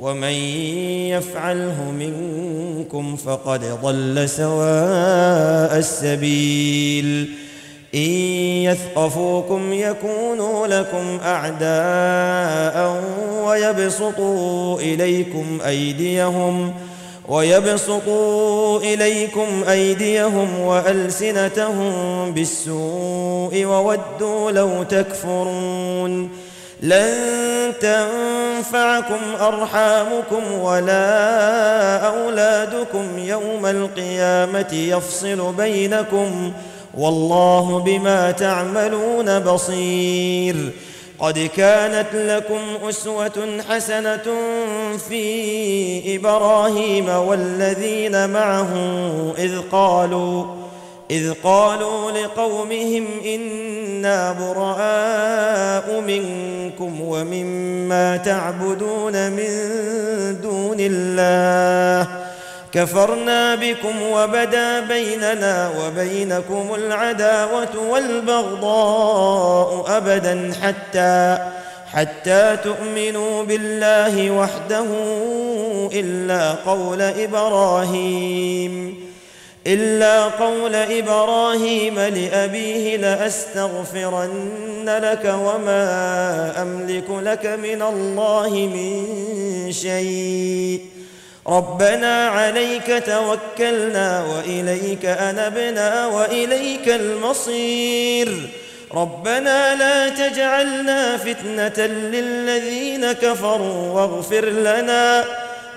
ومن يفعله منكم فقد ضل سواء السبيل. إن يثقفوكم يكونوا لكم أعداء ويبسطوا إليكم أيديهم ويبسطوا إليكم أيديهم وألسنتهم بالسوء وودوا لو تكفرون. لن تنفعكم أرحامكم ولا أولادكم يوم القيامة يفصل بينكم والله بما تعملون بصير. قد كانت لكم أسوة حسنة في إبراهيم والذين معه إذ قالوا إذ قالوا لقومهم إنا براء منكم ومما تعبدون من دون الله. كفرنا بكم وبدا بيننا وبينكم العداوة والبغضاء أبدا حتى حتى تؤمنوا بالله وحده إلا قول إبراهيم. إلا قول إبراهيم لأبيه لأستغفرن لك وما أملك لك من الله من شيء. ربنا عليك توكلنا وإليك أنبنا وإليك المصير. ربنا لا تجعلنا فتنة للذين كفروا واغفر لنا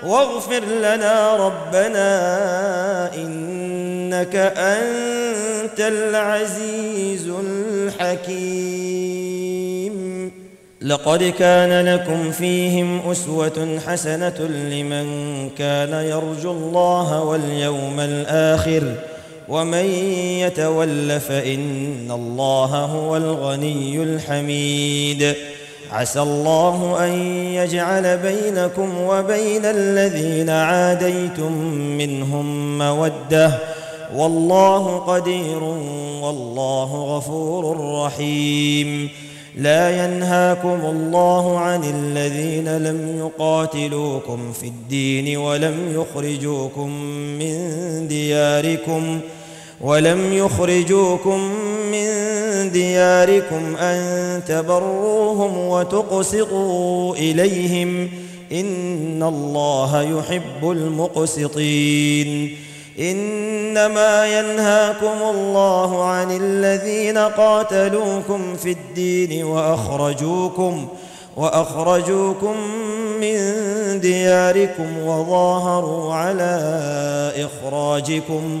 واغفر لنا ربنا إنك أنت العزيز الحكيم. لقد كان لكم فيهم أسوة حسنة لمن كان يرجو الله واليوم الآخر. ومن يتول فإن الله هو الغني الحميد. عسى الله أن يجعل بينكم وبين الذين عاديتم منهم مودة. والله قدير والله غفور رحيم. لا ينهاكم الله عن الذين لم يقاتلوكم في الدين ولم يخرجوكم من دياركم ولم يخرجوكم دياركم أن تبروهم وتقسطوا إليهم إن الله يحب المقسطين إنما ينهاكم الله عن الذين قاتلوكم في الدين وأخرجوكم وأخرجوكم من دياركم وظاهروا على إخراجكم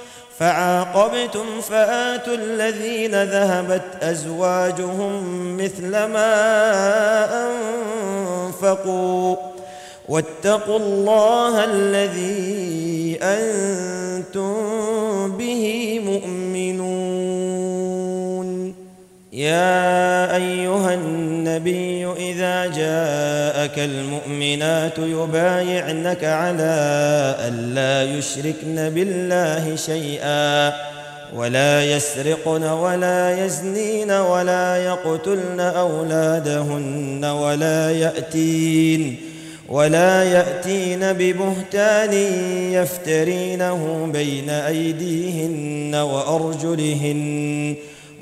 فعاقبتم فآتوا الذين ذهبت أزواجهم مثل ما أنفقوا. واتقوا الله الذي أنتم به مؤمنون. يا أيها النبي إذا جاءك المؤمنات يبايعنك على ألا يشركن بالله شيئا ولا يسرقن ولا يزنين ولا يقتلن أولادهن ولا يأتين ولا يأتين ببهتان يفترينه بين أيديهن وأرجلهن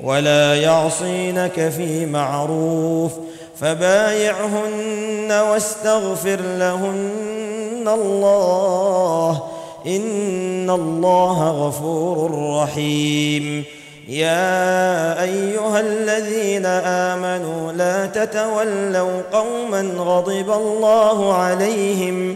ولا يعصينك في معروف فبايعهن واستغفر لهن الله. إن الله غفور رحيم. يا أيها الذين آمنوا لا تتولوا قوما غضب الله عليهم